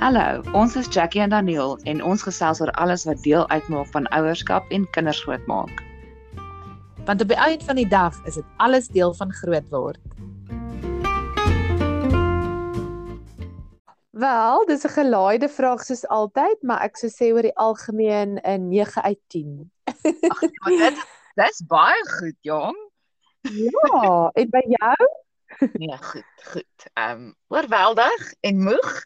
Hallo, ons is Jackie en Daniel en ons gesels oor alles wat deel uitmaak van ouerskap en kinders grootmaak. Want op die einde van die dag is dit alles deel van groot word. Wel, dis 'n gelaaide vraag soos altyd, maar ek sou sê oor die algemeen 'n 9 uit 10. Ag, maar dit dis baie goed, jong. Ja, en by jou? Nee, goed, goed. Ehm um, oorweldig en moeg,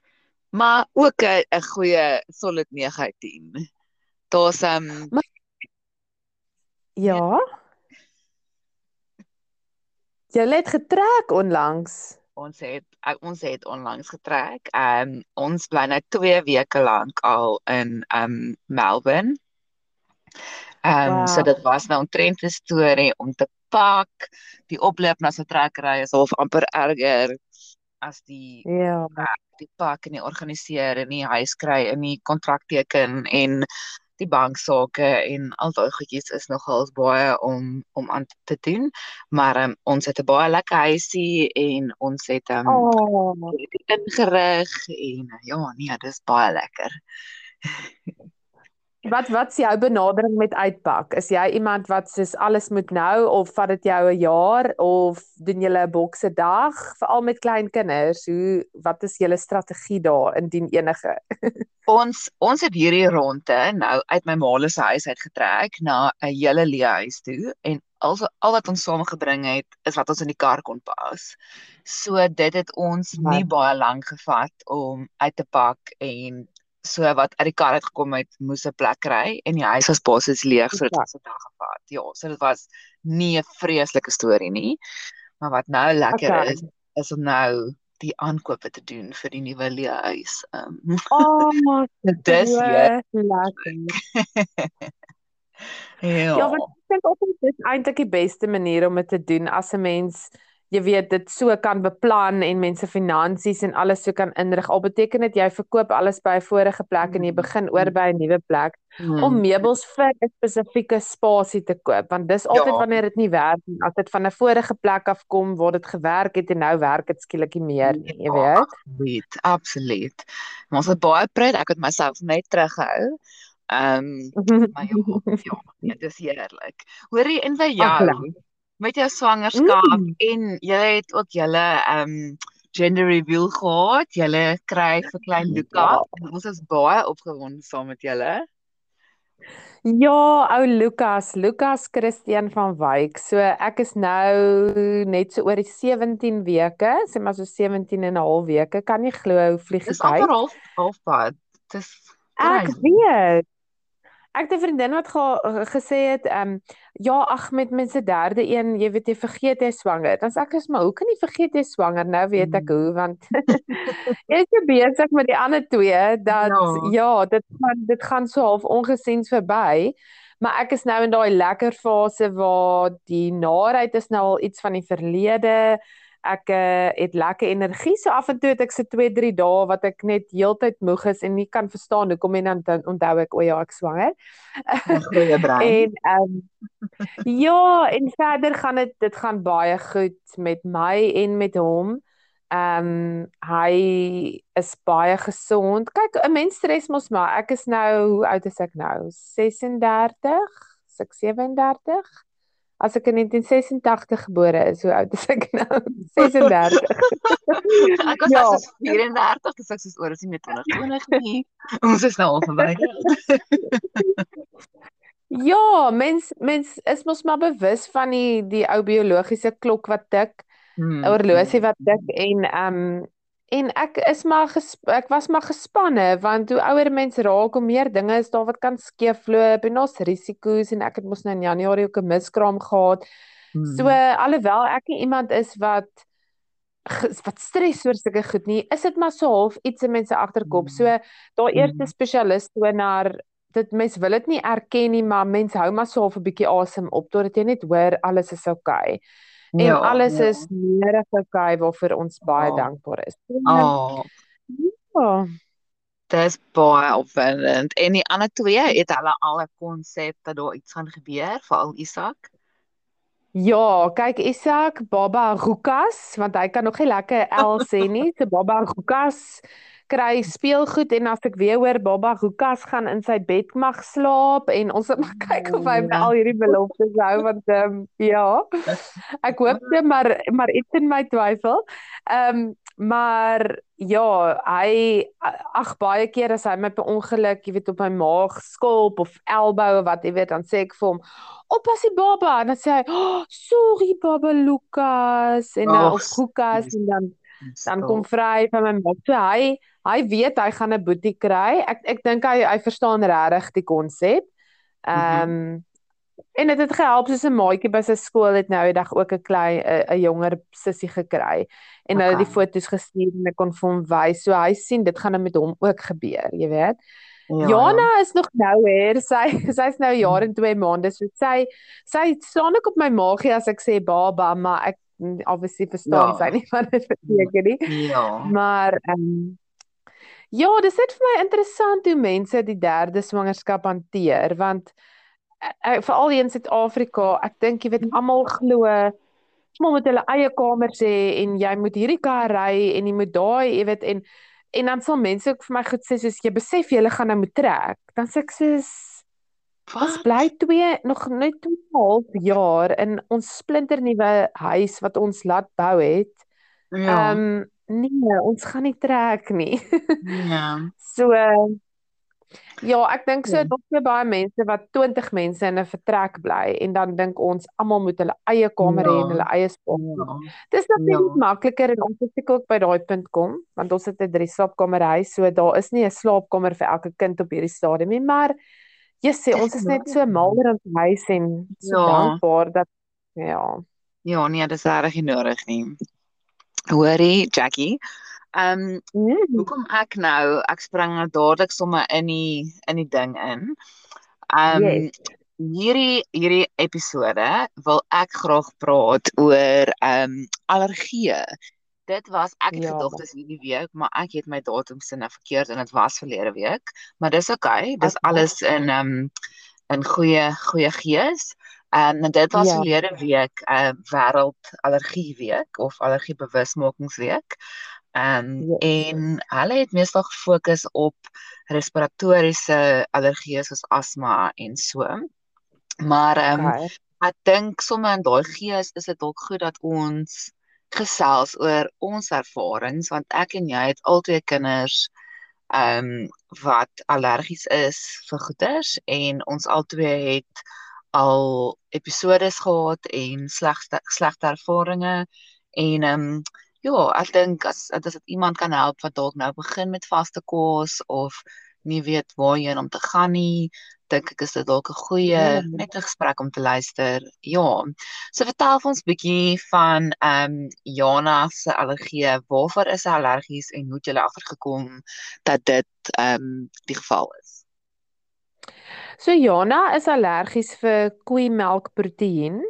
maar ook 'n 'n goeie solid 9 uit 10. Daar's um, Ja. Jy het getrek onlangs. ons het ons het onlangs getrek. Ehm um, ons bly nou 2 weke lank al in um, Melbourne. Ehm um, wow. so dit was nou omtrent 'n storie om te pak. Die oploop na se trekkery is half amper erger as die Ja. die pak en die organiseer en die huis kry en die kontrak teken en die banksaake en al daai goedjies is nogals baie om om aan te doen. Maar um, ons het 'n baie lekker huisie en ons het um, Oh. ingerig en ja, nee, dis baie lekker. Wat wat's jou benadering met uitpak? Is jy iemand wat soos alles moet nou of vat dit jou 'n jaar of doen jy 'n bokse dag veral met klein kinders? Hoe wat is julle strategie daar indien enige? Ons ons het hierdie ronde nou uit my ma se huis uitgetrek na 'n hele leë huis toe en al al wat ons saamgebring het is wat ons in die kar kon pas. So dit het ons nie baie lank gevat om uit te pak en so wat uit die kar uit gekom het moes 'n plek kry en die huis was basies leeg so dit was 'n dag gevat. Ja, so dit was nie 'n vreeslike storie nie. Maar wat nou lekker Okay. is is om nou die aankope te doen vir die nuwe leë huis. Ehm um, Oh, dis ja. lekker. Ja. Ja, want ek dink altyd dis eintlik die beste manier om dit te doen as 'n mens jy weet dit so kan beplan en mense finansies en alles so kan inrig. Al beteken dit jy verkoop alles by 'n vorige plek en jy Mm, begin oor by 'n nuwe plek om Hmm. meubels vir 'n spesifieke spasie te koop, want dis altyd Ja. wanneer dit nie werk nie. As dit van 'n vorige plek af kom waar dit gewerk het en nou werk dit skielik nie meer nie, jy Ja, weet. absoluut, absoluut. Maar ons het baie pret, ek het myself net teruggehou. Ehm, maar ja, ja, nee, dis heerlik. Hoorie en Ag, jou, lekker. Met jou swangerskap Mm. en jy het ook julle ehm gender reveal gehad. Julle kry vir klein Luka Ja. en ons is baie opgewonde saam met julle. Ja, ou Lukas, Lukas Christian van Wyk. So ek is nou net so oor die 17 weke, sê maar so 17 en 'n half weke. Kan nie glo hoe vlieg Dis die amper tyd. half halfpad. Dis Ek weet. Ek het 'n vriendin wat ge, gesê het, ehm um, ja, ag met mense derde een, jy weet jy vergeet jy swanger. Dan sê ek is maar hoe kan jy vergeet jy swanger? Nou weet ek Mm. hoe want jy is so besig met die ander twee dat Ja. ja, dit gaan dit gaan so half ongesiens verby. Maar ek is nou in daai lekker fase waar die naarheid is nou al iets van die verlede. Ek uh, het lekker energie. So af en toe het ek se 2, 3 dae wat ek net heeltyd moeg is en nie kan verstaan hoekom en dan, onthou ek o ja, ek swanger. Goeie brein. En ehm um, ja, en verder gaan dit dit gaan baie goed met my en met hom. Ehm um, hy is baie gesond. Kyk, 'n mens stres mos maar. Ek is nou, hoe oud is ek nou? 36? Is ek 37? As ek in 1986 gebore is, hoe oud is ek nou? 36. Ek was Ja. ja. as 34, dis ek soos oor is nie meer 2020 nie. Ons is nou al verby. Ja, mens mens is mos maar bewus van die die ou biologiese klok wat tik. Hmm. horlosie wat tik en ehm um, en ek is maar ek was maar gespanne want hoe ouer mens raak hoe meer dinge is daar wat kan skeefloop en daar's risiko's en ek het mos nou in Januarie ook 'n miskraam gehad. So Hmm. alhoewel ek nie iemand is wat wat stres oor sulke goed nie, is dit maar so half iets in mense agterkop. So daar eerste Hmm. spesialist toe naar dit mens wil dit nie erken nie, maar mens hou maar so half 'n bietjie asem op totdat jy net hoor alles is oukei. En Ja, alles ja. is nederig oukei waarvoor ons baie Ja. dankbaar is. Oh, ja. dis baie opwindend. En die ander twee, het hulle al 'n konsep dat daar iets gaan gebeur, veral Isak? Ja, kyk Isak, Baba Rukas, want hy kan nog nie lekker L sê nie. So Baba Rukas kry speelgoed en as ek weer hoor baba Lukas gaan in sy bed mag slaap en ons moet maar kyk of hy ja. al hierdie beloftes hou want ehm um, ja. Ek hoop dit maar maar iets in my twyfel. Ehm um, maar ja, hy ag baie keer as hy my per ongeluk, jy weet op my maag skulp of elbow of wat jy weet dan sê ek vir hom oppas die baba en dan sê hy oh, sorry baba Lukas en dan of Lukas en dan dan kom vry van my maag. So hy hy weet hy gaan 'n boetie kry. Ek ek dink hy hy verstaan regtig die konsep. Mhm. Ehm um, mm en dit het gehelp soos 'n maatjie by sy skool het nou eendag ook 'n klein 'n jonger sussie gekry en hulle okay. het die foto's gestuur en ek kon vir hom wys. So hy sien dit gaan nou met hom ook gebeur, jy weet. Ja. Jana is nog nou hier. Sy sy's nou jaar en 2 maande. So sy sy staan ook op my maagie as ek sê baba, maar ek obviously verstaan ja. sy nie wat dit beteken nie. Ja. Maar ehm um, ja, dis net vir my interessant hoe mense die derde swangerskap hanteer want uh, veral hier in Suid-Afrika, ek dink jy weet almal glo almal moet hulle eie kamers hê en jy moet hierdie kar ry en jy moet daai, jy weet en en dan sal mense ook vir my goed sê soos jy besef jy gaan nou moet trek. Dan sê ek soos Ons bly twee nog net 2 half jaar in ons splinter nuwe huis wat ons laat bou het. Ja. Ehm um, nee, ons gaan nie trek nie. ja. So ja, ek dink so ja. dalk so baie mense wat 20 mense in 'n vertrek bly en dan dink ons almal moet hulle eie kamer hê ja. en hulle eie sport. Ja. Dis natuurlik ja. makliker en ons het ook by daai punt kom want ons het 'n drie slaapkamer huis, so daar is nie 'n slaapkamer vir elke kind op hierdie stadium nie, maar Jessie, ons is net so mal oor ons huis en so ja. dankbaar dat ja. Ja, nee, dit is reg nodig nie. Hoorie, Jackie. Ehm, um, mm. hoekom ek nou, ek spring nou dadelik sommer in die in die ding in. Ehm um, yes. hierdie hierdie episode wil ek graag praat oor ehm um, allergieë dit was ek het ja. gedog dis hierdie week, maar ek het my datums sinne verkeerd en dit was verlede week, maar dis oukei. Okay, dis alles in ehm um, in goeie goeie gees. En dit was ja. verlede week 'n uh, wêreld allergie week of allergie bewusmakingsweek. Ehm um, ja. en hulle het meestal gefokus op respiratoriese allergieë soos asma en so. Maar ehm um, okay. ek dink sommer in daai gees is dit dalk goed dat ons gesels oor ons ervarings want ek en jy het albei kinders ehm um, wat allergies is vir goeters en ons albei het al episodes gehad en slegte slegte ervarings en ehm um, ja, ek dink as as dit iemand kan help wat dalk nou begin met vaste kos of nie weet waarheen om te gaan nie, dink ek is dit dalk 'n goeie ja. net 'n gesprek om te luister. Ja. So vertel ons 'n bietjie van ehm um, Jana se allergie. Waarvoor is sy allergies en hoe het jy agtergekom dat dit ehm um, die geval is? So Jana is allergies vir koeimelkproteïen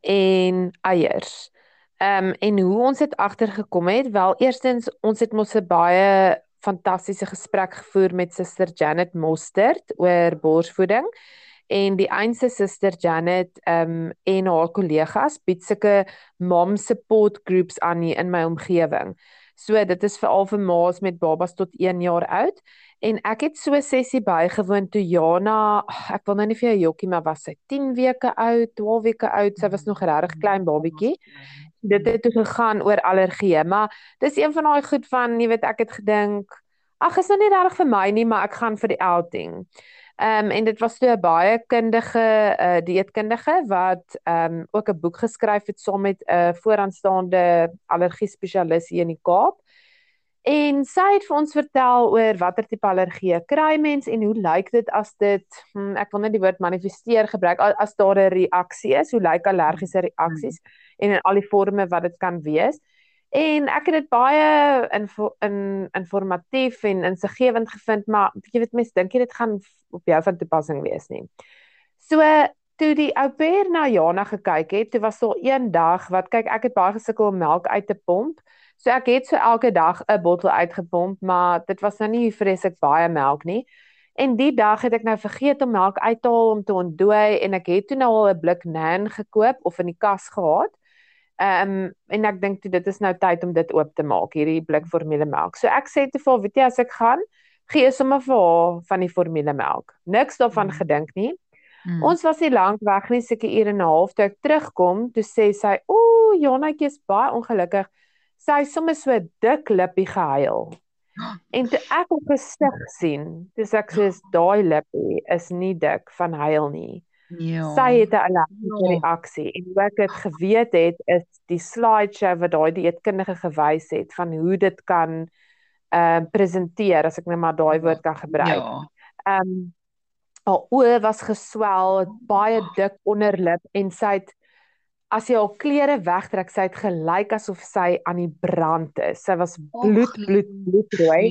en eiers. Ehm um, en hoe ons dit agtergekom het? Wel, eerstens ons het mos 'n baie fantastiese gesprek gevoer met Suster Janet Mostert oor borsvoeding. En die eense Suster Janet um en haar kollegas bied sulke mom support groups aan in my omgewing. So dit is veral vir ma's met babas tot 1 jaar oud. En ek het so 'n sessie bygewoon toe Jana, ek wil nou nie vir jou jokkie maar was sy 10 weke oud, 12 weke oud, sy was nog regtig klein babietjie dit het toe gegaan oor allergie, maar dis een van daai goed van, jy weet, ek het gedink, ag, is nou nie reg vir my nie, maar ek gaan vir die outing. Ehm um, en dit was toe 'n baie kundige uh, dieetkundige wat ehm um, ook 'n boek geskryf het saam met 'n uh, vooraanstaande allergie spesialis hier in die Kaap. En sy het vir ons vertel oor watter tipe allergie kry mens en hoe lyk dit as dit hmm, ek wil net die woord manifesteer gebruik as daar 'n reaksie is, hoe lyk allergiese reaksies? Hmm en in al die forme wat dit kan wees. En ek het dit baie in in informatief en insiggewend gevind, maar jy weet mens dink jy dit gaan op jou van toepassing wees nie. So toe die ou pair na Jana gekyk het, toe was daar een dag wat kyk ek het baie gesukkel om melk uit te pomp. So ek het so elke dag 'n bottel uitgepomp, maar dit was nou nie vreeslik baie melk nie. En die dag het ek nou vergeet om melk uit te haal om te ontdooi en ek het toe nou al 'n blik nan gekoop of in die kas gehad. Ehm um, en ek dink dit is nou tyd om dit oop te maak, hierdie blik formulemelk. So ek sê te vir weet jy as ek gaan, gee sommer vir haar van die formulemelk. Niks daarvan mm. gedink nie. Mm. Ons was nie lank weg nie, seker ure en 'n half toe ek terugkom, toe sê sy, "Ooh, Janetjie is baie ongelukkig." Sy het sommer so dik lippie gehuil. En toe ek op gesig sien, dis ek sê daai lippie is nie dik van huil nie. Ja. Sy het 'n allergiese ja. reaksie en wat ek het geweet het is die slideshow wat daai dieetkundige gewys het van hoe dit kan ehm uh, presenteer as ek net maar daai woord kan gebruik. Ja. Ehm um, haar oë was geswel, baie dik onderlip en sy het as jy haar klere wegtrek, sy het gelyk asof sy aan die brand is. Sy was bloed bloed bloedrooi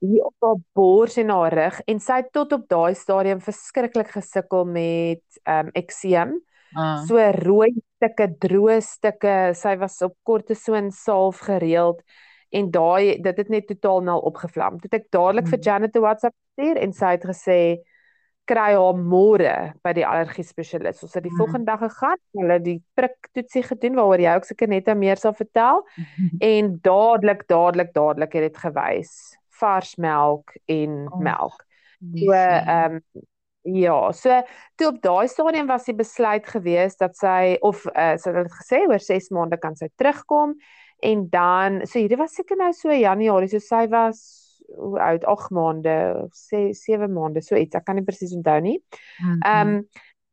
hier op haar bors en haar rug en sy het tot op daai stadium verskriklik gesukkel met ehm um, ekseem. Uh. So rooi stukke, droë stukke. Sy was op kortison salf gereeld en daai dit het net totaal nou opgevlam. Toe ek dadelik hmm. vir Janet 'n WhatsApp stuur en sy het gesê kry haar môre by die allergie spesialis. Ons het die hmm. volgende dag gegaan, hulle die prik toetsie gedoen waaroor jy ook seker net meer sal vertel en dadelik dadelik dadelik het dit gewys vars melk en oh, melk. So ehm um, ja, so toe op daai stadium was die besluit gewees dat sy of uh, sy het gesê oor 6 maande kan sy terugkom en dan so hierdie was seker nou so Januarie so sy was hoe oud 8 maande of 7 maande so iets ek kan nie presies onthou nie. Ehm mm um,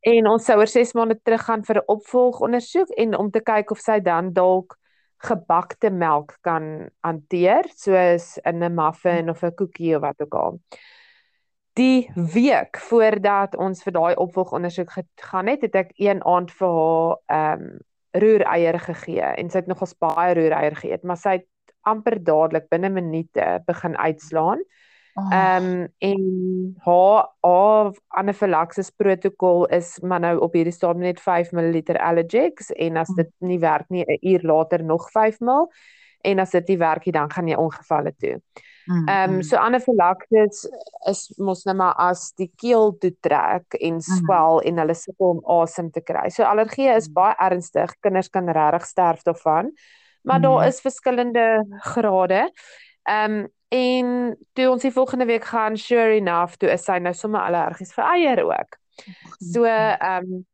en ons sou oor 6 maande terug gaan vir 'n opvolgondersoek en om te kyk of sy dan dalk gebakte melk kan hanteer soos in 'n muffin of 'n koekie of wat ook al. Die week voordat ons vir daai opvolgondersoek gegaan het, het ek een aand vir haar ehm um, roereier gegee en sy het nogals baie roereier geëet, maar sy het amper dadelik binne minute begin uitslaan. Ehm um, en haar haar anafylaksis protokol is maar nou op hierdie stadium net 5 ml Allergex en as dit nie werk nie 'n uur later nog 5 ml en as dit nie werk nie dan gaan jy ongevalle toe. Mm, ehm um, so anafylaksis is mos net maar as die keel toe trek en mm. swel mm. en hulle sukkel om asem te kry. So allergie is mm. baie ernstig. Kinders kan regtig sterf daarvan. Maar daar is verskillende grade. Ehm um, en toe ons die volgende week gaan sure enough toe is sy nou sommer allergies vir eier ook. So ehm um,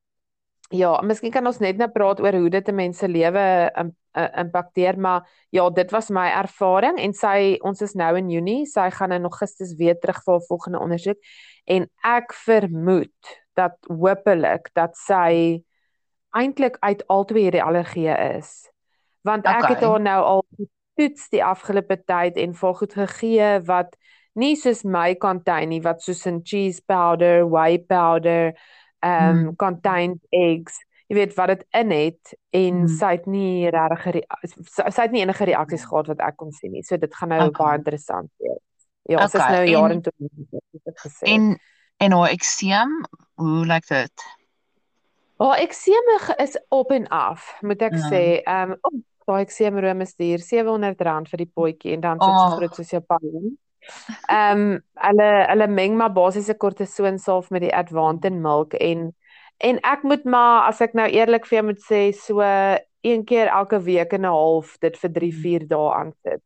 ja, miskien kan ons net nou praat oor hoe dit 'n mens se lewe impakteer maar ja dit was my ervaring en sy ons is nou in Junie sy gaan in Augustus weer terug vir haar volgende ondersoek en ek vermoed dat hopelik dat sy eintlik uit albei hierdie allergieë is want ek okay. het haar nou al getoets die afgelope tyd en vir goed gegee wat nie soos my contain nie wat soos 'n cheese powder, whey powder, um hmm. contains eggs jy weet wat dit in het en hmm. sy het nie regtig sy het nie enige reaksies hmm. gehad wat ek kon sien nie. So dit gaan nou okay. baie interessant wees. Ja, okay. sy is nou jare toe dit gesê. En en haar ekseem, hoe lyk dit? Haar ekseem is op en af, moet ek ja. sê. Ehm um, oh, daai ekseem room is duur, R700 vir die potjie en dan sit oh. so groot soos jou pan. Ehm um, hulle hulle meng maar basiese kortison salf met die Advantage milk en En ek moet maar as ek nou eerlik vir jou moet sê so een keer elke week en 'n half dit vir 3 4 hmm. dae aan sit.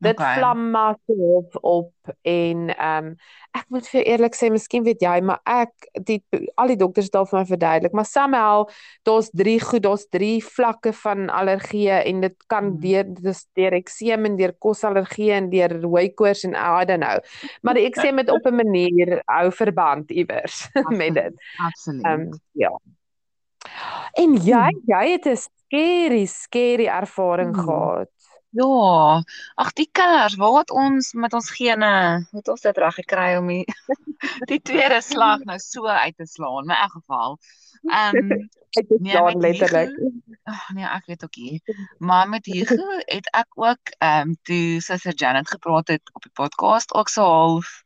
Dit okay. vlam maar op op en ehm um, ek moet vir eerlik sê, miskien weet jy, maar ek die al die dokters daar vir my verduidelik, maar somehow daar's drie goed, daar's drie vlakke van allergie en dit kan hmm. deur dis deur ekseem en deur kosallergie en deur hooikoors en I don't know. Maar die ekseem het op 'n manier hou verband iewers met dit. Absoluut. Ehm um, ja. En jy, hmm. jy het 'n scary scary ervaring hmm. gehad. Ja, ag die kinders, waar het ons met ons gene, het ons dit reg gekry om die, die tweede slag nou so uit te slaan, in 'n geval. Ehm um, nee, letterlik. Ag nee, ek weet ook nie. Maar met Hugo het ek ook ehm um, toe Suster Janet gepraat het op die podcast ook so half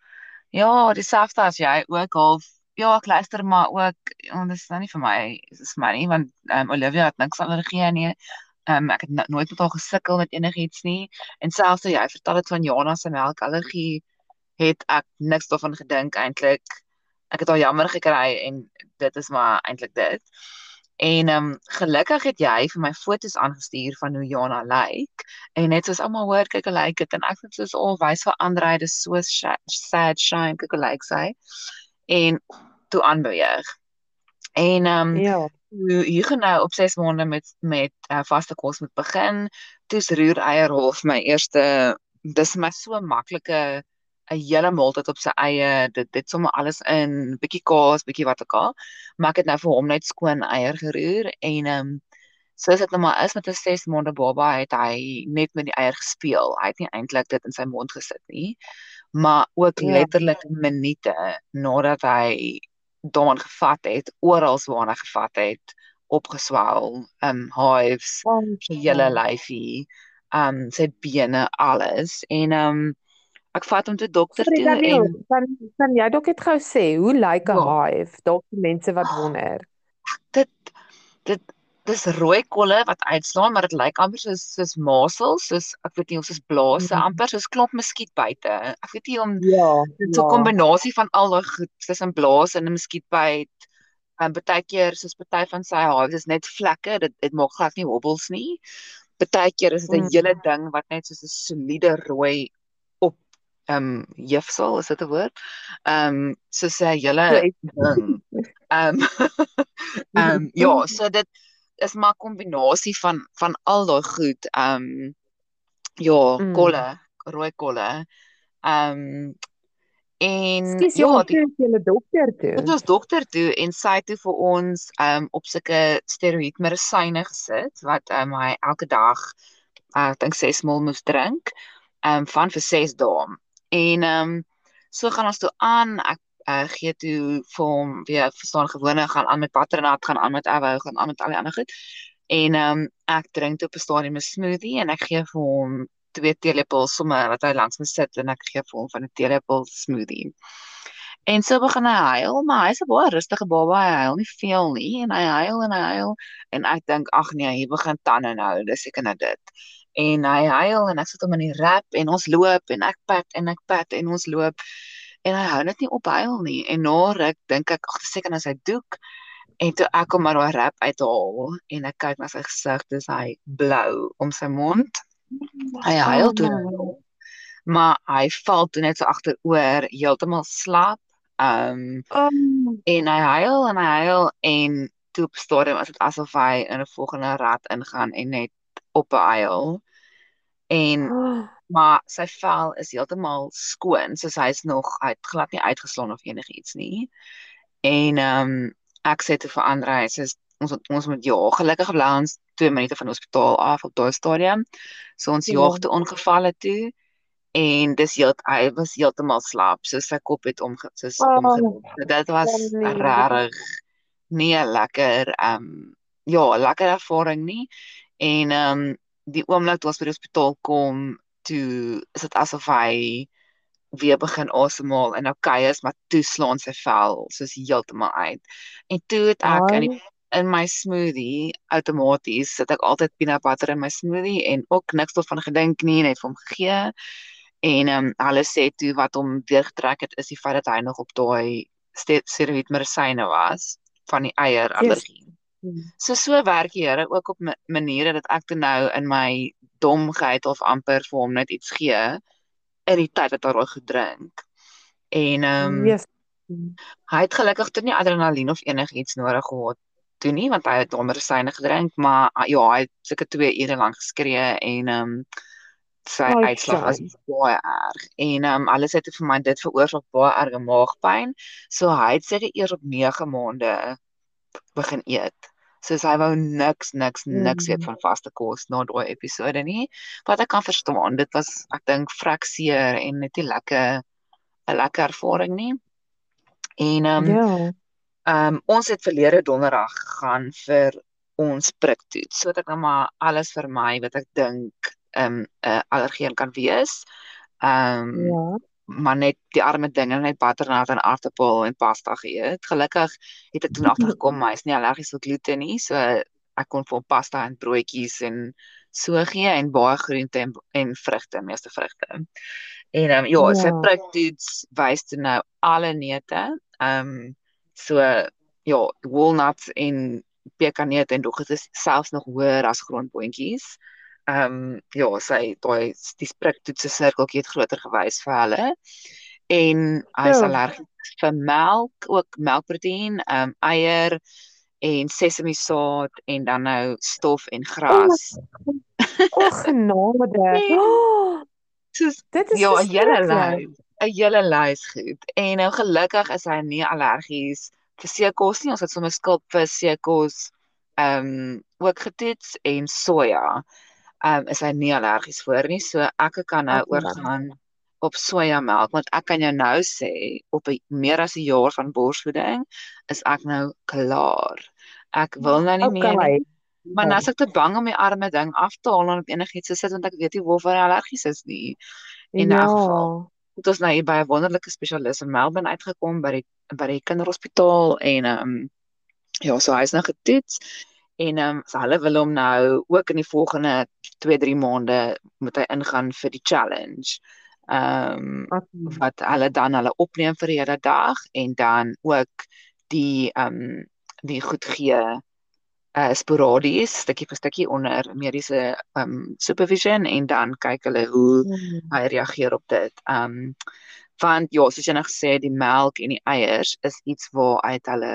ja, dieselfde as jy ook half ja, ek luister maar ook want dit is nou nie vir my, dit is my nie want ehm um, Olivia het niks allergie nie. Ehm um, ek het nooit met haar gesukkel met enigiets nie en selfs toe jy vertel dit van Jana se melkallergie het ek niks daarvan gedink eintlik. Ek het al jammer gekry en dit is maar eintlik dit. En ehm um, gelukkig het jy vir my foto's aangestuur van hoe Jana lyk en net soos almal hoor kyk hoe lyk dit en ek het soos al wys vir Andre dis so sad shame kyk hoe lyk sy en toe aanbeweeg. En ehm um, Ja. Hier gaan nou op 6 maande met met uh, vaste kos moet begin. Toe's roereierhof my eerste dis my so maklike 'n hele maaltyd op sy eie. Dit dit sommer alles in, bietjie kaas, bietjie wat ook al. Maar ek het nou vir hom net skoon eier geroer en ehm um, soos dit nou maar is met 'n 6 maande baba het hy net met die eier gespeel. Hy het nie eintlik dit in sy mond gesit nie. Maar ook Ja. letterlik minute nadat hy daaraan gevat het, oral waar hy gevat het, opgeswel, um hives, sy hele lyfie, um sy bene, alles. En um ek vat hom toe dokter toe Daniel, en kan kan jy dalk net gou sê hoe lyk 'n Ja. hive? Dalk mense wat wonder. dit dit dis rooi kolle wat uitslaan, maar dit lyk amper soos soos masels, soos ek weet nie of soos blaase, Mhm. amper soos klomp muskiet buite. Ek weet nie om Ja. Dit so 'n kombinasie van al daai goed, tussen blaas en 'n muskietbyt. En baie keer soos party van sy hives is net vlekke, dit dit maak glad nie hobbels nie. Baie keer is dit 'n Mm. hele ding wat net soos 'n soliede rooi op ehm um, jefsel, is dit 'n woord? Ehm um, soos 'n hele ding. Ehm ehm ja, so dit is maar 'n kombinasie van van al daai goed. Ehm um, ja, Mm. kolle, rooi kolle. Ehm um, en Skus ja, ja, die jy 'n dokter toe. Dit was dokter toe en sy het toe vir ons um op sulke steroïed medisyne gesit wat um hy elke dag uh, ek dink 6 ml moes drink um van vir 6 dae. En um so gaan ons toe aan. Ek uh, gee toe vir hom weer verstaan gewone gaan aan met butternut, gaan aan met avou, gaan aan met al die ander goed. En um ek drink toe op 'n stadium 'n smoothie en ek gee vir hom twee teelepels sommer wat hy langs my sit en ek gee vir hom van 'n teelepel smoothie. En so begin hy huil, maar hy's 'n baie rustige baba, hy huil nie veel nie en hy huil en hy huil en ek dink ag nee, hier begin tande nou, dis seker nou dit. En hy huil en ek sit hom in die rap en ons loop en ek pat en ek pat en ons loop en hy hou net nie op huil nie en na ruk dink ek ag seker nou sy doek en toe ek hom maar daai rap uithaal en ek kyk na sy gesig, dis hy blou om sy mond. Hy huil toe Oh, maar hy val toe net so agteroor heeltemal slaap. Um Oh, en hy huil en hy huil en toe op 'n stadium is dit asof hy in 'n volgende rat ingaan en net op 'n huil. En oh, maar sy vel is heeltemal skoon, soos hy's nog hy het glad nie uitgeslaan of enigiets nie. En um ek sê te verander hy sê ons ons moet ja, gelukkig bly ons 2 minute van die hospitaal af op daai stadium. So ons Ja. jaag toe ongevalle toe en dis heel hy was heeltemal slaap, so sy kop het omge soos Oh, omgedraai. So dit was nee. regtig nie lekker um ja, lekker ervaring nie. En um die oomblik toe ons by die hospitaal kom, toe is dit asof hy weer begin asemhaal en okay is, maar toe slaan sy vel soos heeltemal uit. En toe het ek in die in my smoothie outomaties sit ek altyd peanut butter in my smoothie en ook niks daarvan gedink nie, net vir hom gegee. En ehm um, hulle sê toe wat hom deurgetrek het is die feit dat hy nog op daai ste- steroïed medisyne was van die eierallergie. So so werk die Here ook op ma- maniere dat ek toe nou in my domheid of amper vir hom net iets gee in die tyd wat hy daai gedrink. En ehm um, Yes. Hy het gelukkig toe nie adrenalien of enigiets nodig gehad toe nie want hy het daai medisyne gedrink, maar ah, ja, hy het seker 2 ure lank geskree en ehm um, sy Ai, uitslag was baie erg. En ehm um, alles het vir my dit veroorsaak baie erge maagpyn. So hy het seker eers op 9 maande begin eet. Soos hy wou niks niks niks eet Mm. van vaste kos na daai episode nie. Wat ek kan verstaan, dit was ek dink vrek seer en net nie lekker 'n lekker ervaring nie. En ehm um, Ja. Ehm um, ons het verlede donderdag gegaan vir ons priktoets sodat ek nou maar alles vir my wat ek dink ehm um, 'n uh, allergeen kan wees. Ehm um, Ja. Maar net die arme dinge net butternut en aartappel en pasta geëet. Gelukkig het ek toe agtergekom maar hy is nie allergies vir gluten nie, so ek kon vir hom pasta en broodjies en so gee en baie groente en en vrugte, meeste vrugte. En ehm um, ja, sy Ja. priktoets wys toe nou alle neute. Ehm um, so ja, walnuts en pekanneute en dog dit is selfs nog hoër as grondboontjies. Ehm um, ja, sy daai die spriktoetse sirkeltjie het groter gewys vir hulle. En hy is Ja. allergies vir melk, ook melkproteïen, ehm um, eier en sesamisaad en dan nou stof en gras. O genade. Nee. Oh, Soos dit is ja, 'n hele verskriklik. lys, 'n hele lys goed. En nou gelukkig is hy nie allergies vir seekos nie. Ons het sommer skilpvis, seekos ehm um, ook getoets en soja. Ehm um, is hy nie allergies voor nie. So ek kan nou oorgaan op sojamelk want ek kan jou nou sê op 'n meer as 'n jaar van borsvoeding is ek nou klaar. Ek wil nou nie meer. Okay. Maar nou is ek te bang om die arme ding af te haal en op enigiets te sit want ek weet nie waarvoor hy allergies is nie. in elk geval. Het ons nou hier by 'n wonderlike spesialis in Melbourne uitgekom by die by die kinderhospitaal en ehm um, ja, so hy's nou getoets en ehm um, so hulle wil hom nou ook in die volgende 2-3 maande moet hy ingaan vir die challenge. Ehm um, wat hulle dan hulle opneem vir die hele dag en dan ook die ehm um, die goed gee uh sporadies stukkie vir stukkie onder mediese ehm um, supervision en dan kyk hulle hoe Hmm. hy reageer op dit. Ehm um, want ja, soos jy nou gesê het, die melk en die eiers is iets waaruit hulle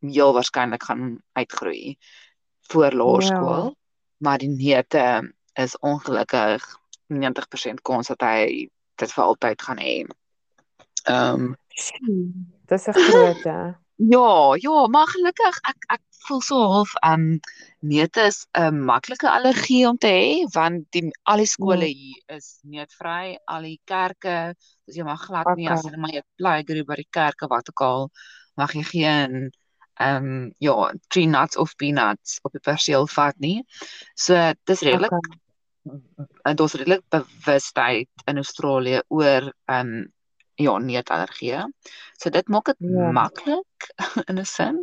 heel waarskynlik gaan uitgroei voor laerskool, Ja. maar die neute is ongelukkig 90% kans dat hy dit vir altyd gaan hê. Ehm um, Dis 'n groote. Ja, ja, maar gelukkig ek ek voel so half ehm um, neute is 'n maklike allergie om te hê want die al die skole Ja. hier is neutvry, al die kerke, dus jy mag glad nie as Okay. jy maar jy playgroup by die kerke wat ook al mag jy geen ehm um, ja, tree nuts of peanuts op die perseel vat nie. So dis redelik Okay. en daar's redelik bewustheid in Australië oor ehm um, ja, neutallergie. So dit maak dit Ja. maklik in 'n sin.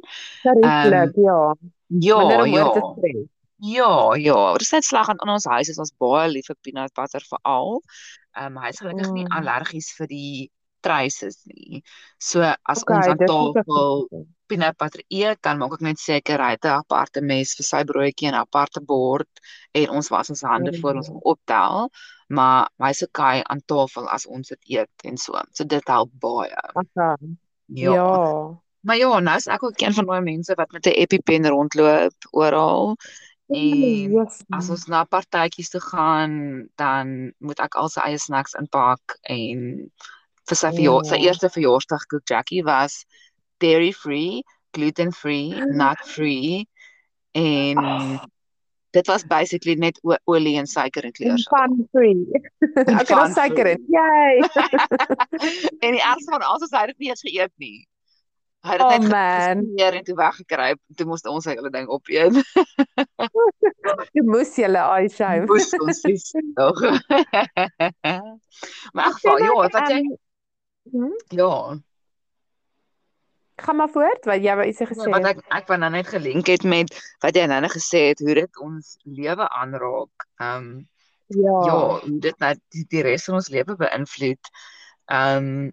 Ja. Ja, Minder om ja. oor te stres. Ja, ja, dit is net slag aan in ons huis is ons baie lief vir peanut butter veral. Ehm um, hy is gelukkig nie Mm. allergies vir die traces nie. So as ons Okay, aan dis ook 'n tafel peanut butter eet, dan maak ek net seker hy het 'n aparte mes vir sy broodjie en 'n aparte bord en ons was ons hande voor ons optel, maar hy's okay aan tafel as ons dit eet en so. So dit help baie. Okay. Ja. Ja. Maar ja, nou is ek ook een van daai mense wat met 'n EpiPen rondloop oral. En Yes. as ons na partytjies toe gaan, dan moet ek al sy eie snacks inpak en vir sy verjaar, sy Ja. eerste verjaarsdag koek Jackie was dairy free, gluten free, nut free en Ag. dit was basically net olie en suiker en kleursaak. fun free. Ek het suiker in. Yay. en die ergste van alles is hy het dit nie eens geëet nie. Hy het Oh dit net man. gesmeer en toe weggekruip. Toe moes ons sy hele ding opeet. Jy moes julle eye shame. Moes ons dis tog. maar geval, ja, wat jy Hm? ja, Gaan maar voort, wat jy wou iets gesê Nee, wat het. ek ek wou nou net gelink het met wat jy nou net gesê het hoe dit ons lewe aanraak. Ehm um, Ja. ja, hoe dit nou die, die res van ons lewe beïnvloed. Ehm um,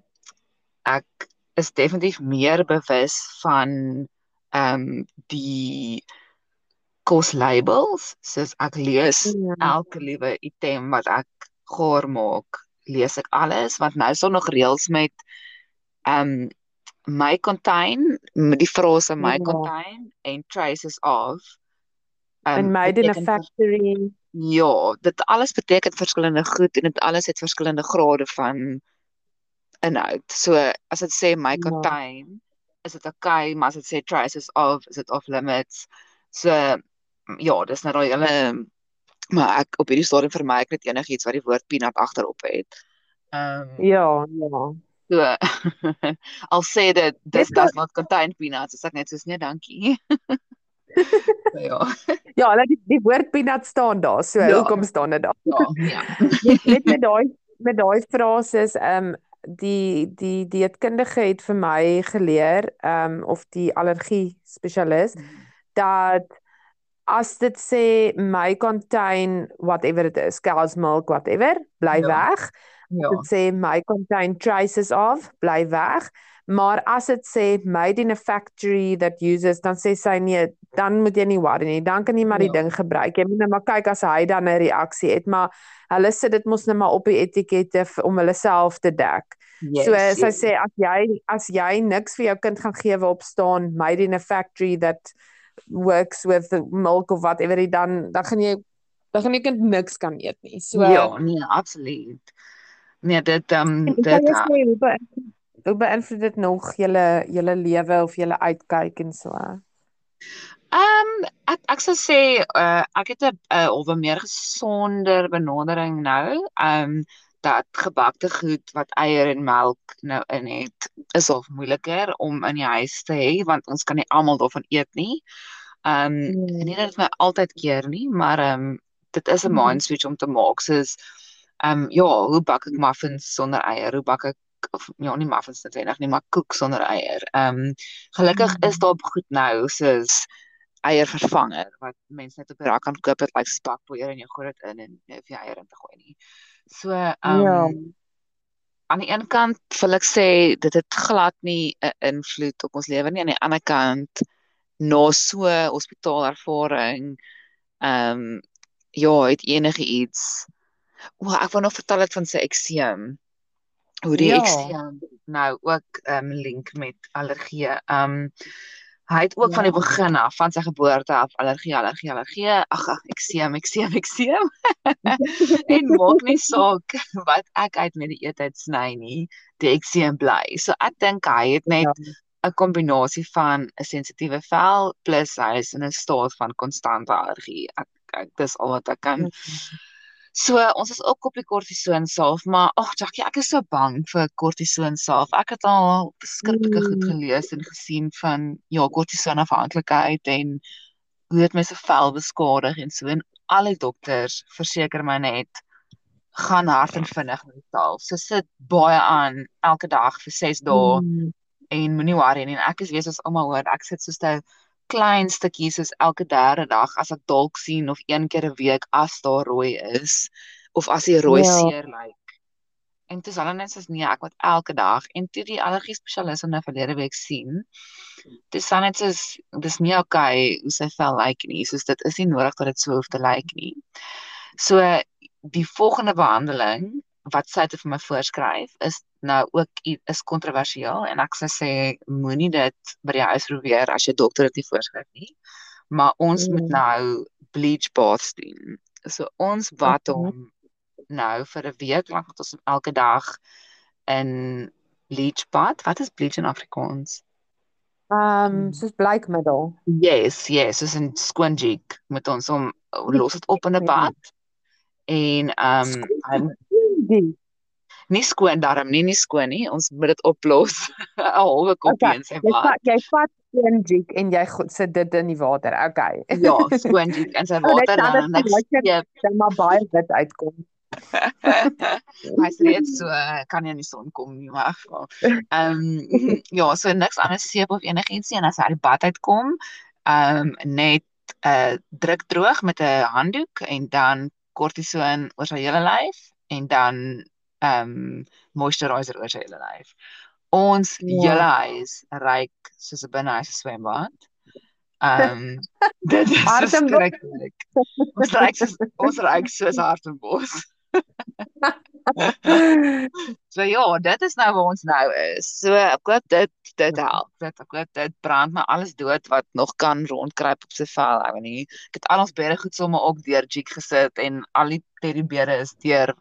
ek is definitief meer bewus van ehm um, die kos labels. Soos ek lees Ja. elke liewe item wat ek gaar maak, lees ek alles want nou is daar nog reëls met ehm um, my contain met die frase my Ja. contain en traces of En made in a factory. Ja, dit alles beteken verskillende goed en dit alles het verskillende grade van inhoud. So as dit sê my Ja. contain, is dit okay, maar as dit sê traces of, is dit off limits. So ja, dis nou daai hele maar ek op hierdie stadium vermy ek net enigiets wat die woord peanut agterop het. Ehm um, Ja, ja. so al sê dit this Dit does not contain peanuts, is ek net soos nee, dankie. so, ja. Ja, hulle die, die woord peanut staan daar. So Ja. hoekom staan dit daar? Ja, ja. Net net met daai met daai frases ehm um, die die dieetkundige het vir my geleer ehm um, of die allergie spesialis dat as dit sê my contain whatever it is, cow's milk whatever, bly Ja. weg. Ja. Dit sê my contain traces of, bly weg. Maar as dit sê made in a factory that uses dan sê sy nee, dan moet jy nie worry nie. Dan kan jy maar die Ja. ding gebruik. Jy moet net maar kyk as hy dan 'n reaksie het, maar hulle sit dit mos net maar op die etikette om hulle self te dek. Yes, so yes. sê as jy as jy niks vir jou kind gaan gee waarop staan made in a factory that works with milk of whatever it dan dan gaan jy dan gaan jy kind niks kan eet nie. So Ja, nee, absoluut. Nee, dit ehm um, dit jy sê hoe beïnvloed hoe beïnvloed dit nog julle julle lewe of julle uitkyk en so? Ehm ek ek sou sê uh ek het 'n uh, of 'n meer gesonder benadering nou. Ehm dat gebakte goed wat eier en melk nou in het is al moeiliker om in die huis te hê want ons kan nie almal daarvan eet nie. Ehm Mm. nie dat dit my altyd keer nie, maar ehm dit is 'n Mhm. mind switch om te maak soos ehm ja, hoe bak ek muffins sonder eier? Hoe bak ek of ja, nie muffins noodwendig nie, maar koek sonder eier. Ehm gelukkig is Mhm. daar goed nou soos eiervervanger wat mense net op die rak kan koop wat lyk soos bakpoeier en jy gooi dit in en jy hoef nie eier in te gooi nie. So ehm Ja. aan die een kant wil ek sê dit het glad nie 'n invloed op ons lewe nie aan die ander kant na so hospitaalervaring ehm ja, het enige iets O, ek wou nog vertel het van sy ekseem. Hoe die Ja. ekseem nou ook ehm link met allergie. Ehm hy het ook Ja. van die begin af, van sy geboorte af allergie, allergie, allergie. Ag, ag, ekseem, ekseem, ekseem. en maak nie saak wat ek uit met die eetheid sny nie, die ekseem bly. So ek dink hy het net Ja. 'n kombinasie van 'n sensitiewe vel plus hy is in 'n staat van konstante allergie. Ek, ek dis al wat ek kan Mhm. So ons is ook op die kortison salf, maar ag Jackie, ek is so bang vir kortison salf. Ek het al verskriklike goed Mm. gelees en gesien van ja, kortison afhanklikheid en hoe dit mense vel beskadig en so en al die dokters verseker my net gaan hard en vinnig met die salf. So sit baie aan elke dag vir 6 dae Mm. en moenie worry nie. En ek is weet as almal hoor, ek sit soos 'n klein stukkie soos elke derde dag as ek dalk sien of een keer 'n week as daar rooi is of as die rooi Ja. seer lyk. En dis hulle net soos nee, ek moet elke dag en toe die allergie spesialis om nou verlede week sien. Dis dan net soos dis nie okay hoe sy vel lyk nie. Soos dit is nie nodig dat dit so hoef te lyk nie. So die volgende behandeling wat sy het vir my voorskryf is nou ook is kontroversieel en ek sou sê moenie dit by die huis probeer as jou dokter dit nie voorskryf nie. Maar ons moet Mm. nou bleach baths doen. So ons wat Okay. hom nou vir 'n week lank met ons hom elke dag in bleach bad. Wat is bleach in Afrikaans? Ehm soos blykmiddel. Yes, yes, soos 'n skoon jig moet ons hom los dit op in 'n bad. En ehm um. Nie skoon darm nie, nie skoon nie. Ons moet dit oplos. 'n halwe koppie Okay, in sy Jy bad. vat jy vat een jig en jy sit dit in die water. Okay. Ja, skoon jig in sy Oh, dit water kan dan dit net net- steep. Dan maar baie wit uitkom. Hy's reeds so eh, kan nie in die son kom nie, maar geval. Ehm ja, so niks anders seep of enigiets nie en as hy uit die bad uitkom, ehm net uh druk droog met 'n handdoek en dan kortison oor sy hele lyf en dan ehm moisturiser oor sy hele lyf. Ons Ja. hele huis ryk soos 'n binnehuis swembad. Ehm dit is verskriklik. Ons ryk soos ons ryk soos hartenbos. So ja, dit is nou waar ons nou is. So ek hoop dit dit help. Dit ek hoop dit brand my alles dood wat nog kan rondkruip op sy vel. Ek weet nie. Ek het al ons beddegoed sommer ook deur jig gesit en al die teddybere is deur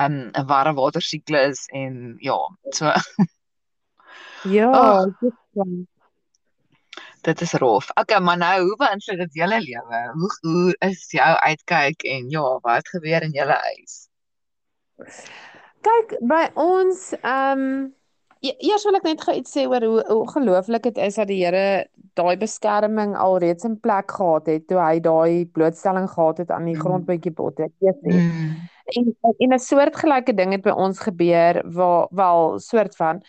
um, 'n warm water siklus en ja, so Ja, Ag. dit is dit is rof. Okay, maar nou hoe beïnvloed dit julle lewe? Hoe hoe is jou uitkyk en ja, wat gebeur in julle huis? Kyk, by ons ehm e- eers wil ek net gou iets sê oor hoe ongelooflik dit is dat die Here daai beskerming alreeds in plek gehad het toe hy daai blootstelling gehad het aan die Mm. grondbietjie botte. Ek weet nie. Mm. En en 'n soortgelyke ding het by ons gebeur waar wel soort van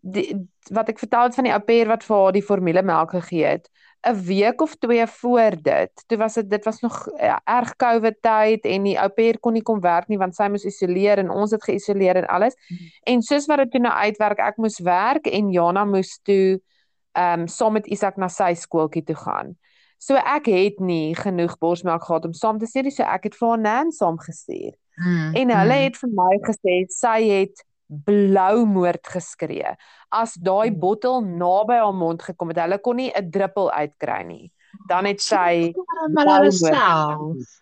die wat ek vertel het van die ou pair wat vir haar die formulemelk gegee het. 'n Week of 2 voor dit, toe was dit dit was nog ja, erg COVID tyd en die ou pair kon nie kom werk nie want sy moes isoleer en ons het geïsoleer en alles. En soos wat dit toe nou uitwerk, ek moes werk en Jana moes toe ehm um, saam met Isak na sy skooltjie toe gaan. So ek het nie genoeg borsmelk gehad om saam te stuur, so ek het vir haar nan saamgestuur. Mm, en hulle mm. het vir my gesê sy het blou moord geskree. As daai mm. bottel naby haar mond gekom het, hulle kon nie 'n druppel uitkry nie. Dan het sy maar hulle self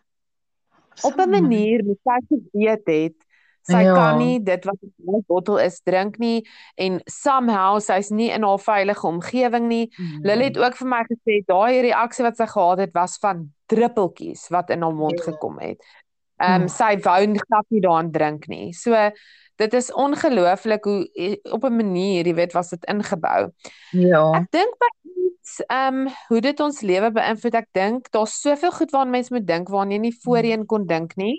op 'n manier moet sy geweet het sy ja. kan nie dit wat in die bottel is drink nie en somehow sy's nie in haar veilige omgewing nie. Mm. Lily het ook vir my gesê daai reaksie wat sy gehad het was van druppeltjies wat in haar mond ja. gekom het. Ehm um, mm. sy wou glad nie daaraan drink nie. So dit is ongelooflik hoe op 'n manier, jy weet, was dit ingebou. Ja. Ek dink by ehm um, hoe dit ons lewe beïnvloed. Ek dink daar's soveel goed waaraan mense moet dink waaraan jy nie voorheen kon dink nie.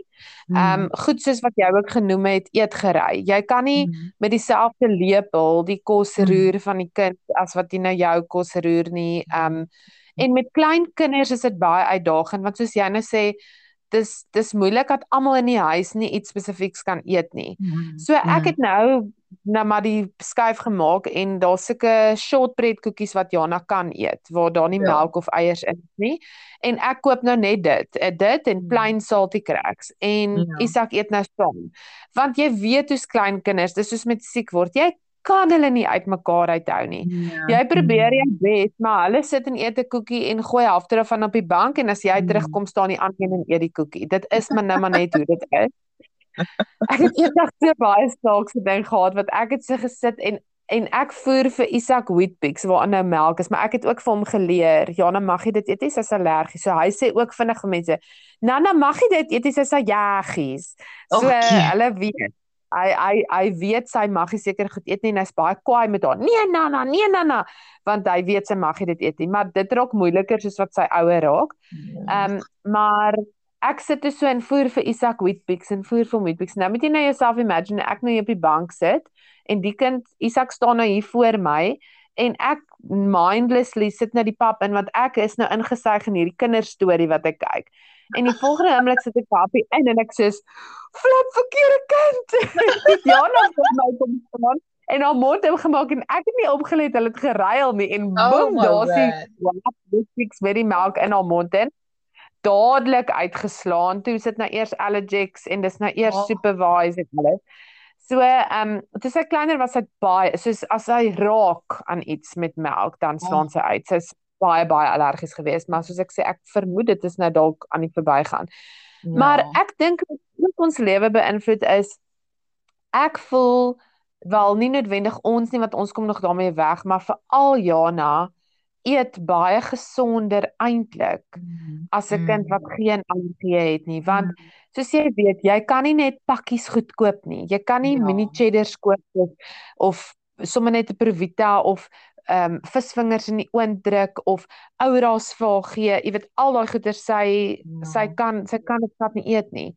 Ehm um, goed soos wat jy ook genoem het, eetgery. Jy kan nie mm. met dieselfde lepel die kos mm. roer van die kind as wat jy nou jou kos roer nie. Ehm um, en met klein kinders is dit baie uitdagend want soos jy nou sê dis dis moeilik dat almal in die huis nie iets spesifieks kan eet nie. Mm, so ek mm. het nou nou maar die skuif gemaak en daar's sulke shortbread koekies wat Jana kan eet waar daar nie ja. melk of eiers in is nie. En ek koop nou net dit, eh, dit en mm. plain salty cracks en ja. Isak eet nou saam. Want jy weet hoe's klein kinders, dis soos met siek word. Jy kan hulle nie uitmekaar uithou nie. Ja. Jy probeer jou bes, maar hulle sit en eet 'n koekie en gooi halfte daarvan op die bank en as jy mm. terugkom staan die ander een en eet die koekie. Dit is maar nou maar net hoe dit is. Ek het eendag so baie snaakse ding gehad wat ek het so gesit en en ek voer vir Isak Wheatbix waar nou melk is, maar ek het ook vir hom geleer, Jana mag jy dit eet, hy is allergies. So hy sê ook vinnig vir mense, Nana mag jy dit eet, hy sê jaggies. So okay. hulle weet hy hy hy weet sy mag nie seker goed eet nie en hy's baie kwaai met haar. Nee Nana, nee Nana, want hy weet sy mag nie dit eet nie, maar dit raak moeiliker soos wat sy ouer raak. Ja. Ehm um, maar ek sit dus so en voer vir Isak Wheatbix en voer vir Wheatbix. Nou moet jy nou jouself imagine ek nou hier op die bank sit en die kind Isak staan nou hier voor my en ek mindlessly sit nou die pap in want ek is nou ingesuig in hierdie kinderstorie wat ek kyk. En die volgende oomblik sit ek papie in en ek sê flip verkeerde kind. ja, nou kom my kom staan en haar mond het gemaak en ek het nie opgelet hulle het geruil nie en oh boom daar's die wappies met die melk in haar mond en dadelik uitgeslaan. Toe sit nou eers allergics en dis nou eers oh. supervised en alles. So, ehm, um, toe sy kleiner was sy baie soos as hy raak aan iets met melk, dan slaan oh. sy uit. Sy's baie baie allergies geweest, maar soos ek sê, ek vermoed dit is nou dalk aan die verbygaan. Ja. Maar ek dink wat ons lewe beïnvloed is ek voel wel nie noodwendig ons nie wat ons kom nog daarmee weg, maar veral Jana eet baie gesonder eintlik mm. as 'n kind wat mm. geen allergie het nie, want mm. soos jy weet, jy kan nie net pakkies goed koop nie. Jy kan nie ja. mini cheddars koop of, of sommer net 'n Provita of ehm um, visvingers in die oond druk of ouras vir gee. Jy weet al daai goeie sy ja. sy kan sy kan dit glad nie eet nie.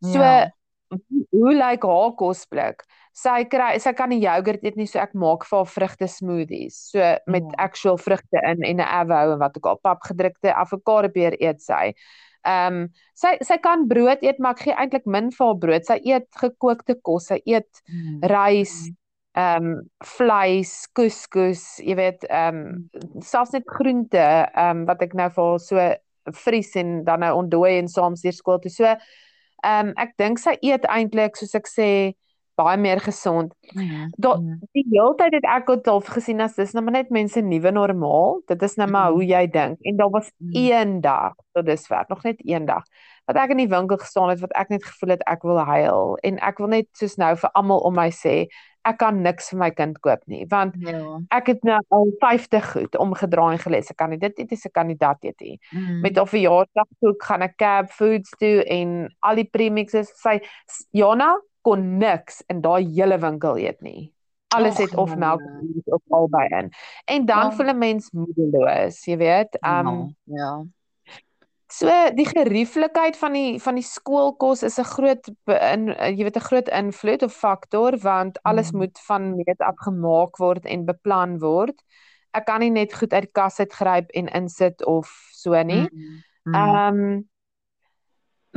So ja. hoe lyk haar kosblik? Sy kry sy kan nie jogurt eet nie, so ek maak vir haar vrugte smoothies. So met ja. actual vrugte in en 'n avou en wat ook al papgedrukte avokado peer eet sy. Ehm um, sy sy kan brood eet, maar ek gee eintlik min vir haar brood. Sy eet gekookte kos, sy eet mm. rys, mm ehm um, vleis, couscous, jy weet, ehm um, selfs net groente, ehm um, wat ek nou vir so vries en dan nou ontdooi en saam stuur skool toe. So ehm um, ek dink sy eet eintlik soos ek sê baie meer gesond. Ja. Dat ja. die hele tyd het ek dit half gesien as dis nou maar net mense nuwe normaal. Dit is nou maar mm. hoe jy dink. En daar was mm. een dag tot dusver, nog net een dag wat ek in die winkel gestaan het wat ek net gevoel het ek wil huil en ek wil net soos nou vir almal om my sê ek kan niks vir my kind koop nie want ja. ek het nou al 50 goed omgedraai en gelees ek kan nie dit is 'n kandidaat dit nie mm. met of verjaardag toe gaan ek cab foods toe en al die premixes sy Jana kon niks in daai hele winkel eet nie alles Och, het of melk of albei in en dan ja. voel 'n mens moedeloos jy weet um, ja. So die gerieflikheid van die van die skoolkos is 'n groot in jy weet 'n groot invloed of faktor want alles mm. moet van meet af gemaak word en beplan word. Ek kan nie net goed uit die kas uitgryp en insit of so nie. Mm. Ehm mm. um,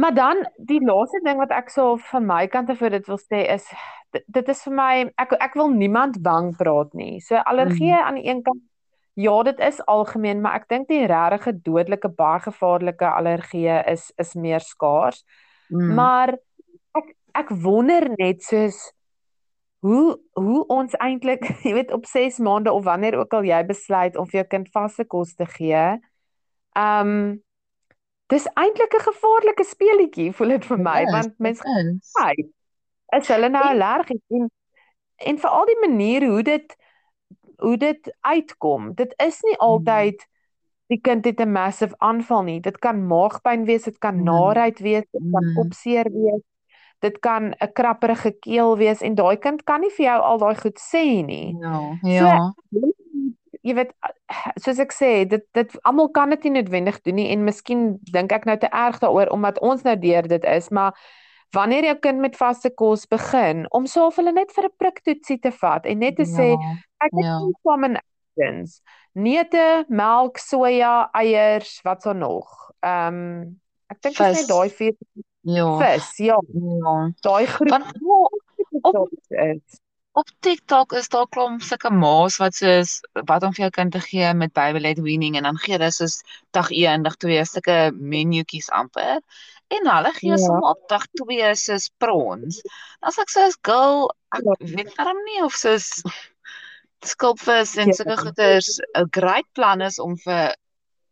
Maar dan die laaste ding wat ek sou van my kant af vir dit wil sê is dit, dit is vir my ek ek wil niemand bang praat nie. So allergie mm. aan die een kant Ja, dit is algemeen, maar ek dink die regte dodelike baie gevaarlike allergieë is is meer skaars. Mm. Maar ek ek wonder net soos hoe hoe ons eintlik, jy weet, op 6 maande of wanneer ook al jy besluit om vir jou kind vaste kos te gee. Um dis eintlik 'n gevaarlike speletjie, voel dit vir my, yes, want mense hy is hulle nou allergies en en vir al die maniere hoe dit hoe dit uitkom. Dit is nie hmm. altyd die kind het 'n massive aanval nie. Dit kan maagpyn wees, dit kan hmm. naait wees, dit kan hmm. kopseer wees. Dit kan 'n krapperige keel wees en daai kind kan nie vir jou al daai goed sê nie. Ja. Ja. So, jy weet soos ek sê dit dit almal kan dit nie noodwendig doen nie en miskien dink ek nou te erg daaroor omdat ons nou deur dit is maar wanneer jou kind met vaste kos begin om soof hulle net vir 'n priktoetsie te vat en net te ja, sê ek het ja. combinations neute melk soja eiers wat so nog. Ehm um, ek dink is net daai vier ja. vis ja, ja. daai groep op, is op TikTok is daar klomp sulke ma's wat soos wat om vir jou kind te gee met baby led weaning en dan gee hulle soos dag 1 dag 2 sulke menuetjies amper en hulle gee ja. sommer op dag 2 soos prawns. Dan sê ek soos girl, ek ja. weet darm nie of soos skulpvis en ja. sulke goeders 'n great plan is om vir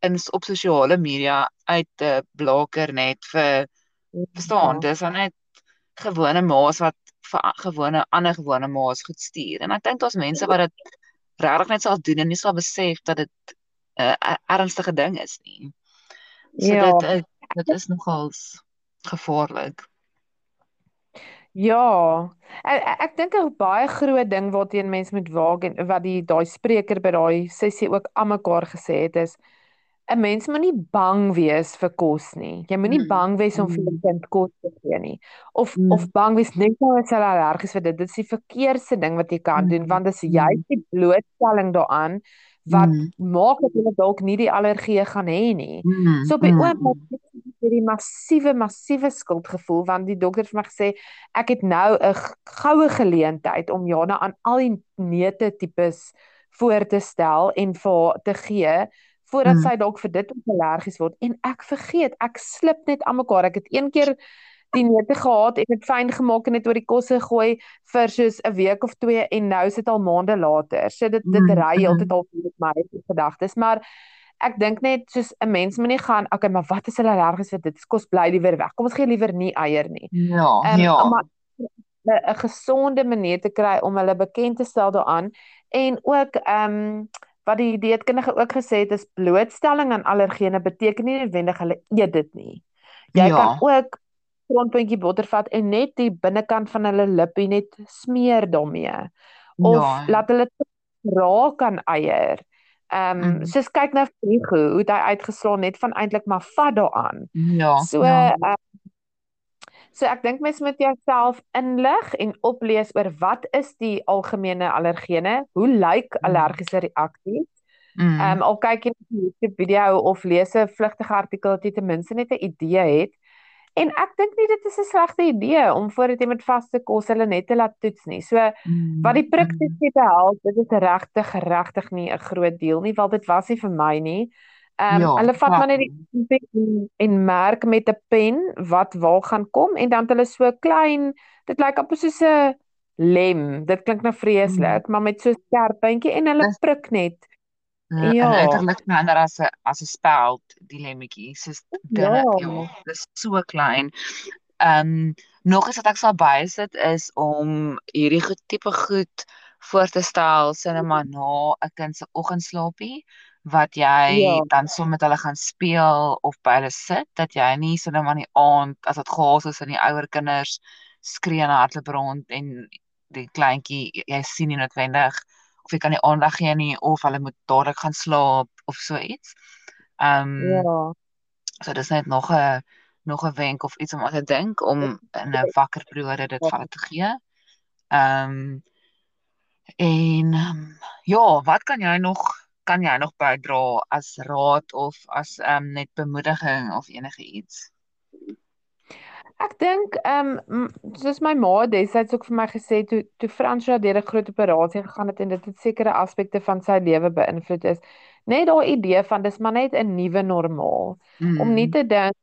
in op sosiale media uit te blaker net vir ja. verstaan, dis net gewone ma's wat vir gewone ander gewone ma's goed stuur. En ek dink daar's mense wat dit regtig net sal doen en nie sal besef dat dit 'n uh, ernstige ding is nie. So ja. dit is, dit is nogals gevaarlik. Ja. Ek ek dink 'n baie groot ding waarteen mense moet waak en wat die daai spreker by daai sessie ook almekaar gesê het is 'n mens moenie bang wees vir kos nie. Jy moenie mm. bang wees om vir 'n mm. kind kos te gee nie. Of mm. of bang wees net nou as hulle allergies vir dit. Dit is die verkeerde ding wat jy kan mm. doen want dis jy mm. die blootstelling daaraan wat mm. maak dat hulle dalk nie die allergie gaan hê nie. Mm. So op die mm. oomblik het jy massiewe massiewe skuldgevoel want die dokter het vir my gesê ek het nou 'n goue geleentheid om Jana aan al die neute tipes voor te stel en vir te gee voordat mm. sy dalk vir dit allergies word. En ek vergeet ek slip net aan mekaar. Ek het een keer die neute gehad en dit fyn gemaak en dit oor die kosse gooi vir soos 'n week of twee en nou is dit al maande later. So dit dit mm, ry mm. heeltyd al met my gedagtes maar ek dink net soos 'n mens moet nie gaan okay maar wat is hulle allergies vir dit? Kos bly liewer weg. Kom ons gee liewer nie eier nie. Ja um, ja. maar 'n gesonde manier te kry om hulle bekend te stel daaraan en ook ehm um, wat die dieetkundige ook gesê het is blootstelling aan allergene beteken nie noodwendig hulle eet dit nie. Jy ja. kan ook grondpuntjie botter vat en net die binnekant van hulle lippie net smeer daarmee. Of ja. laat hulle raak aan eier. Ehm um, mm. soos kyk nou Frigo hoe hy uitgeslaan net van eintlik maar vat daaraan. Ja. So ja. Uh, So ek dink mens moet jouself inlig en oplees oor wat is die algemene allergene? Hoe lyk mm. allergiese reaksies? Mm. Ehm mm. um, al kyk jy 'n YouTube video of lees 'n vlugtige artikel dat jy ten minste net 'n idee het. En ek dink nie dit is 'n slegte idee om voordat jy met vaste kos hulle net te laat toets nie. So mm. wat die prik toets te help, dit is regtig regtig nie 'n groot deel nie, want dit was nie vir my nie. Ehm um, ja, hulle vat maar net die en, en merk met 'n pen wat waar gaan kom en dan het hulle so klein dit lyk amper soos 'n lem. Dit klink nou vreeslik, mm. maar met so 'n skerp puntjie en hulle prik net. Uh, ja, uiterlik ander as 'n as 'n speld die lemmetjie. Soos dinge, ja, ja dis so klein. Ehm um, nog iets wat ek sal bysit is om hierdie tipe goed voor te stel sinema na 'n kind se oggendslaapie wat jy ja. dan so met hulle gaan speel of by hulle sit dat jy nie so net aan die aand as dit gaas is in die ouer kinders skree en hardloop rond en die kleintjie jy sien nie noodwendig of jy kan nie aandag gee nie of hulle moet dadelik gaan slaap of so iets. Ehm um, ja. So dis net nog 'n nog 'n wenk of iets om aan te dink om in 'n wakker periode dit vir hulle te gee. Ehm um, en um, ja, wat kan jy nog kan jy nog bydra as raad of as ehm um, net bemoediging of enige iets? Ek dink ehm um, soos my ma destyds ook vir my gesê toe toe Fransja deur 'n groot operasie gegaan het en dit het sekere aspekte van sy lewe beïnvloed is. Net daai idee van dis maar net 'n nuwe normaal. Mm. Om nie mm. te dink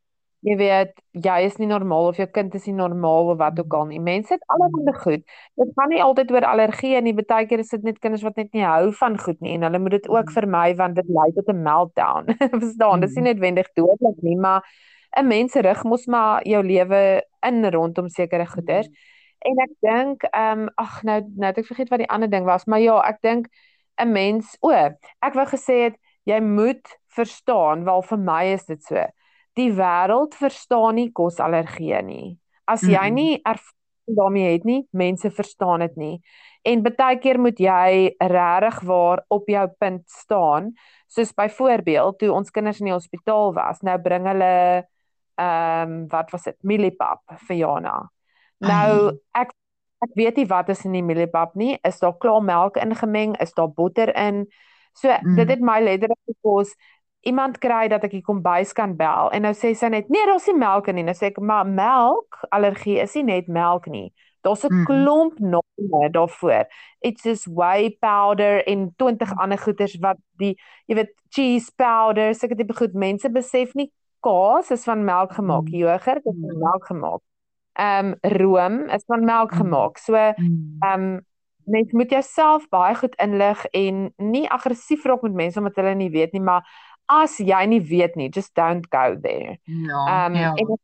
jy weet jy is nie normaal of jou kind is nie normaal of wat ook al nie. Mense het allerlei goed. Dit gaan nie altyd oor allergie nie. Partykeer is dit net kinders wat net nie hou van goed nie en hulle moet dit ook mm. vermy want dit lei tot 'n meltdown. Verstaan? Dit is nie mm. noodwendig dodelik nie, maar 'n mens rig mos maar jou lewe in rondom sekere goeders. Mm. En ek dink ehm um, ag nou nou het ek vergeet wat die ander ding was, maar ja, ek dink 'n mens o, ek wou gesê het jy moet verstaan wel vir my is dit so. Die wêreld verstaan nie kosallergie nie. As jy nie ervaring daarmee het nie, mense verstaan dit nie. En baie keer moet jy regtig waar op jou punt staan. Soos byvoorbeeld toe ons kinders in die hospitaal was, nou bring hulle ehm um, wat was dit mieliepap vir Jana. Nou ek ek weet nie wat is in die mieliepap nie. Is daar klaar melk ingemeng? Is daar botter in? So mm. dit het my letterlik gekos iemand kry dat ek die kombuis kan bel en nou sê sy net nee, daar's nie melk in nie. Nou sê ek maar melk allergie is nie net melk nie. Daar's 'n mm. klomp name daarvoor. It's just whey powder en 20 ander goeders wat die jy weet cheese powder, seker tipe goed mense besef nie kaas is van melk gemaak, mm. jogurt is van mm. melk gemaak. Ehm um, room is van melk mm. gemaak. So ehm um, mens moet jouself baie goed inlig en nie aggressief raak met mense omdat hulle nie weet nie, maar as jy nie weet nie, just don't go there. Ja. Um, ja. en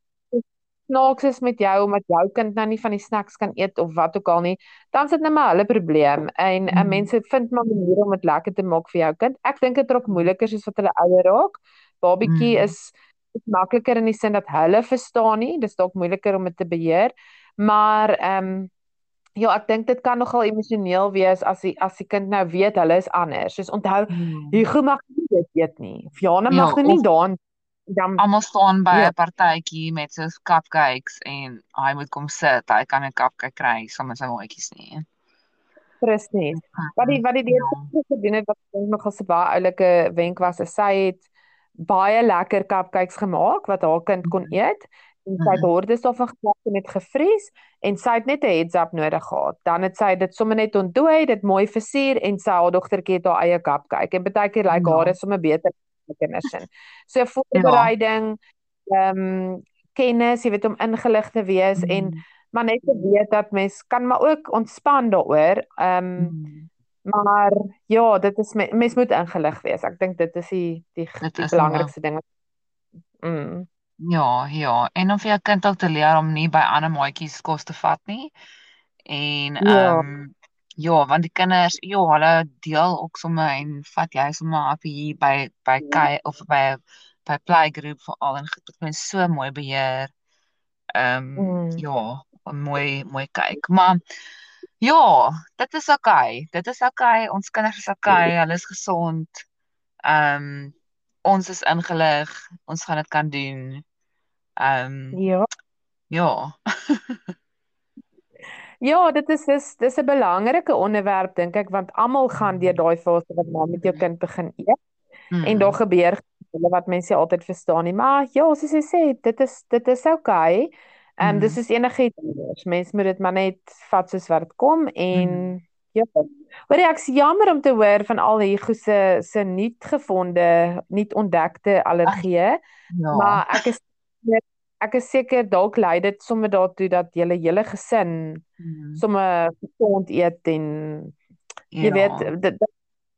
snaaks is met jou omdat jou kind nou nie van die snacks kan eet of wat ook al nie, dan sit net maar hulle probleem en mm. mense vind maar maniere om dit lekker te maak vir jou kind. Ek dink dit raak moeiliker soos wat hulle ouer raak. Babietjie mm. is is makliker in die sin dat hulle verstaan nie, dis dalk moeiliker om dit te beheer. Maar ehm um, ja, ek dink dit kan nogal emosioneel wees as die as die kind nou weet hulle is anders. Soos onthou, hmm. Hugo mag nie dit weet nie. Fiona mag ja, nie daan dan almal staan by 'n ja. partytjie met so cupcakes en hy moet kom sit. Hy kan 'n cupcake kry sommer sy maatjies nie. Presies. Wat die wat die deur ja. gedoen het wat nogal so baie oulike wenk was, is sy het baie lekker cupcakes gemaak wat haar kind kon mhm. eet en sy het hordes daarvan gekoop en dit gevries en sy het net 'n heads up nodig gehad. Dan het sy dit sommer net ontdooi, dit mooi versier en sy haar dogtertjie het haar eie cupcake en baie keer lyk like ja. haar is sommer beter kinders in. So voorbereiding, ehm um, kennis, jy weet om ingelig te wees mm. en maar net te weet dat mens kan maar ook ontspan daaroor. Ehm um, mm. Maar ja, dit is mens moet ingelig wees. Ek dink dit is die die, die belangrikste ding. Mm. Ja, ja. En om vir jou kind ook te leer om nie by ander maatjies kos te vat nie. En ja. ehm ja. um, ja, want die kinders, ja, hulle deel ook sommer en vat jy sommer af hier by by ja. Kai of by by playgroup vir al en dit moet so mooi beheer. Ehm um, mm. ja, mooi mooi kyk. Maar Ja, dit is oukei. Okay. Dit is oukei. Okay. Ons kinders is oukei. Okay. Hulle is gesond. Ehm um, ons is ingelig. Ons gaan dit kan doen. Ehm um, Ja. Ja. ja, dit is dis dis 'n belangrike onderwerp dink ek want almal gaan deur daai fase wat maar met jou kind begin eet. Mm. En daar gebeur hulle wat mense altyd verstaan nie, maar ja, soos jy sê, dit is dit is. Okay. Ehm um, dis is enigiets. Mense moet dit maar net vat soos wat dit kom en mm. ja. Maar ek is jammer om te hoor van al hier goeie se nuut gevonde, nuut ontdekte allergieë. Ja. Maar ek is ek is seker dalk lei dit sommer daartoe dat julle hele gesin mm. sommer gesond eet en jy ja. weet dit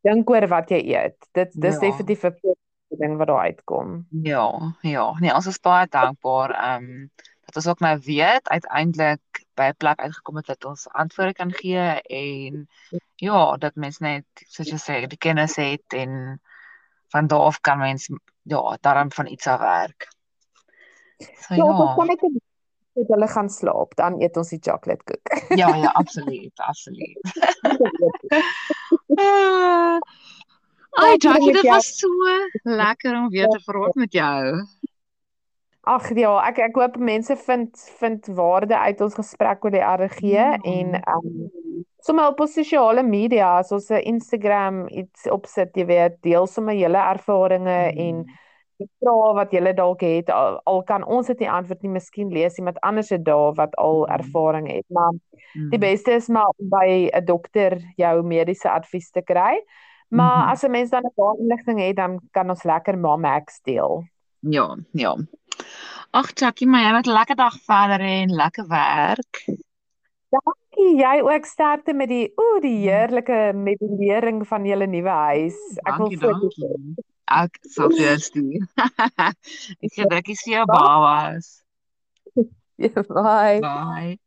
dink oor wat jy eet. Dit dis ja. definitief 'n ding wat daar uitkom. Ja, ja. Nee, ons is baie dankbaar. Ehm um, dat ons ook nou weet uiteindelik by 'n plek uitgekom het dat ons antwoorde kan gee en ja, dat mens net soos jy sê, die kennis het en van daar af kan mens ja, daarom van iets af werk. So, ja, ja. kan ek dit hulle gaan slaap, dan eet ons die chocolate koek. ja, ja, absoluut, absoluut. Ai, Jackie, dit was so lekker om weer te praat met jou. Ag ja, ek ek hoop mense vind vind waarde uit ons gesprek oor die RG mm. en um sommer op sosiale media, soos 'n Instagram iets opsit, jy weet, deel sommer julle ervarings mm. en die vrae wat julle dalk het al, al kan ons dit nie antwoord nie, miskien lees iemand anders dit daar wat al Mm. ervaring het. Maar die Mm. beste is maar om by 'n dokter jou mediese advies te kry. Maar Mhm. as 'n mens dan 'n paar inligting het, dan kan ons lekker Mamex deel. Ja, ja. Ag, Jackie, maar jy moet 'n lekker dag verder hê en lekker werk. Dankie, jy ook sterkte met die ooh, die heerlike meubilering van julle nuwe huis. Ek wil Dankie, foto's hê. Dankie. Ek sal vir jou stuur. Ek gedrukkies vir jou babas. Bye. Bye.